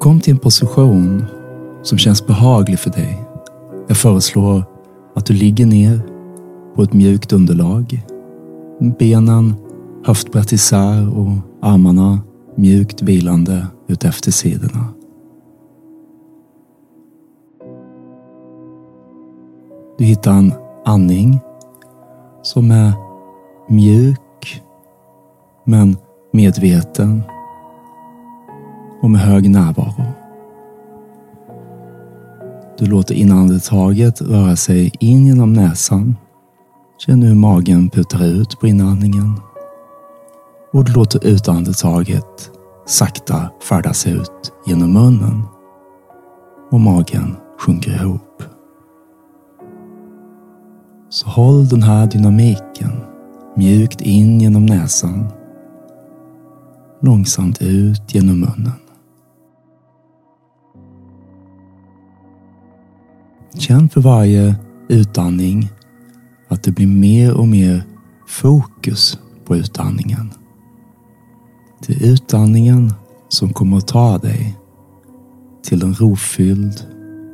Kom till en position som känns behaglig för dig. Jag föreslår att du ligger ner på ett mjukt underlag. Benen höftbrett isär och armarna mjukt vilande ut efter sidorna. Du hittar en andning som är mjuk men medveten och med hög närvaro. Du låter inandetaget röra sig in genom näsan. Känn hur magen putar ut på inandningen. Och du låter utandetaget sakta färdas ut genom munnen. Och magen sjunker ihop. Så håll den här dynamiken mjukt in genom näsan. Långsamt ut genom munnen. Känn för varje utandning att det blir mer och mer fokus på utandningen. Det är utandningen som kommer att ta dig till en rofylld,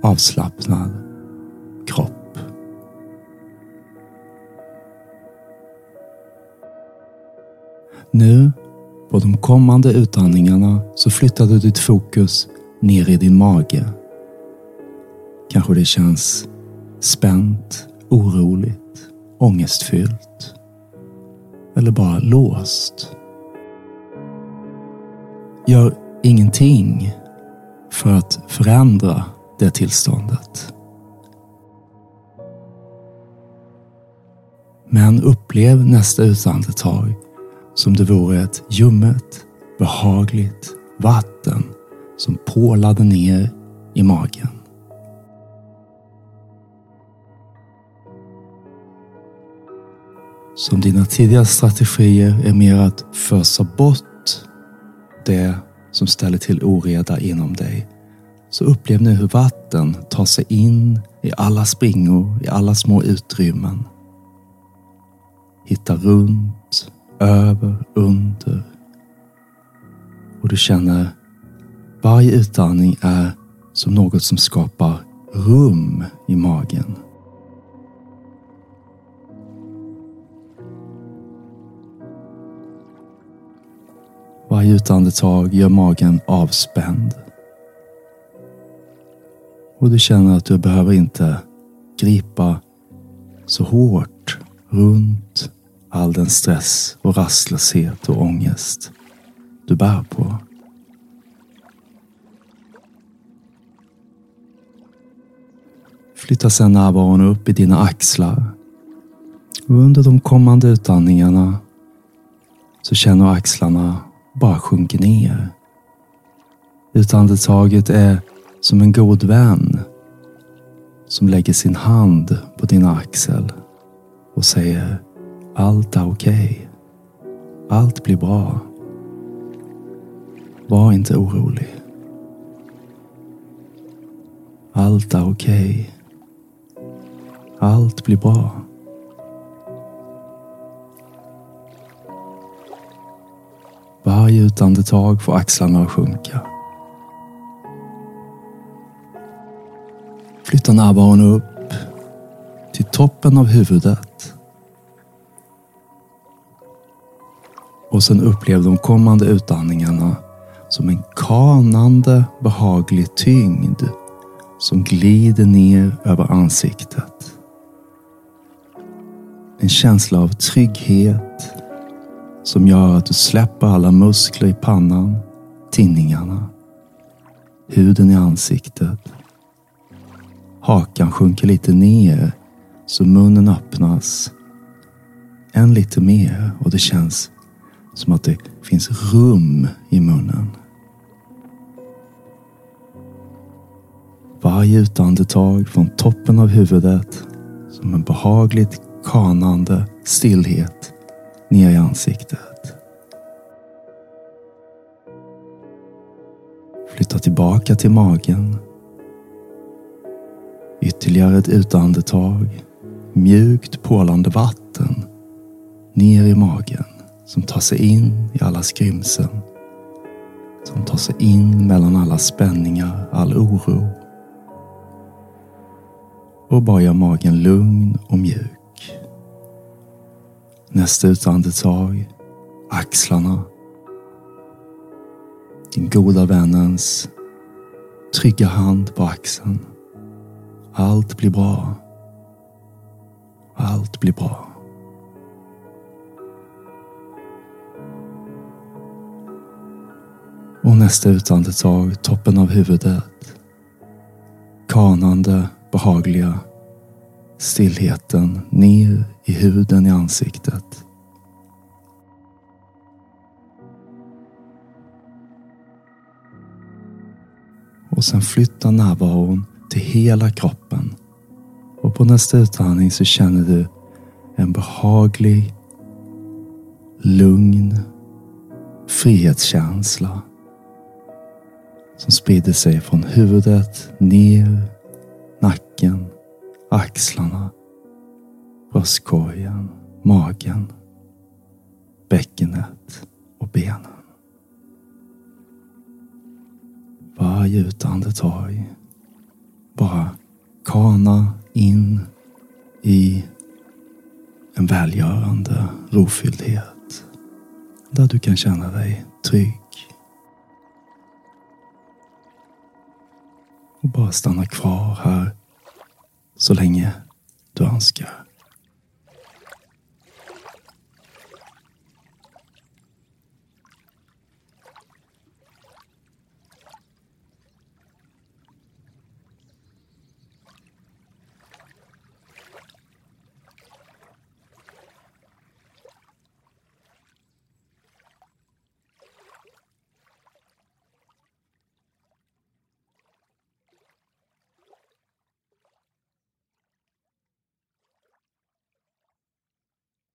avslappnad kropp. Nu, på de kommande utandningarna, så flyttar du ditt fokus ner i din mage Kanske det känns spänt, oroligt, ångestfyllt. Eller bara låst. Gör ingenting för att förändra det tillståndet. Men upplev nästa utandetag som det vore ett ljummet, behagligt vatten som pålade ner i magen. Som dina tidigare strategier är mer att fösa bort det som ställer till oreda inom dig. Så upplev nu hur vatten tar sig in i alla springor, i alla små utrymmen. Hitta runt, över, under. Och du känner varje utandning är som något som skapar rum i magen. Varje utandetag gör magen avspänd. Och du känner att du behöver inte gripa så hårt runt all den stress och rastlöshet och ångest du bär på. Flytta sedan närvaron upp i dina axlar. Och under de kommande utandningarna så känner axlarna bara sjunker ner. Utandetaget är som en god vän som lägger sin hand på din axel och säger allt är okej. Okay. Allt blir bra. Var inte orolig. Allt är okej. Okay. Allt blir bra. Varje utandetag får axlarna att sjunka. Flytta närvaron upp till toppen av huvudet. Och sen upplev de kommande utandningarna som en kanande behaglig tyngd som glider ner över ansiktet. En känsla av trygghet som gör att du släpper alla muskler i pannan, tinningarna, huden i ansiktet. Hakan sjunker lite ner så munnen öppnas än lite mer och det känns som att det finns rum i munnen. Varje utandetag från toppen av huvudet som en behagligt kanande stillhet ner i ansiktet. Flytta tillbaka till magen. Ytterligare ett utandetag. Mjukt pålande vatten ner i magen som tar sig in i alla skrymsen. sig in mellan alla spänningar, all oro. Och bara gör magen lugn och mjuk. Nästa utandetag, axlarna. Din goda vännens trygga hand på axeln. Allt blir bra. Allt blir bra. Och nästa utandetag, toppen av huvudet. Kanande, behagliga. Stillheten ner i huden i ansiktet. Och sen flytta närvaron till hela kroppen. Och på nästa utandning så känner du en behaglig, lugn frihetskänsla som sprider sig från huvudet ner, nacken, axlarna, bröstkorgen, magen, bäckenet och benen. Varje utandetag bara kana in i en välgörande rofylldhet där du kan känna dig trygg och bara stanna kvar här så länge du önskar.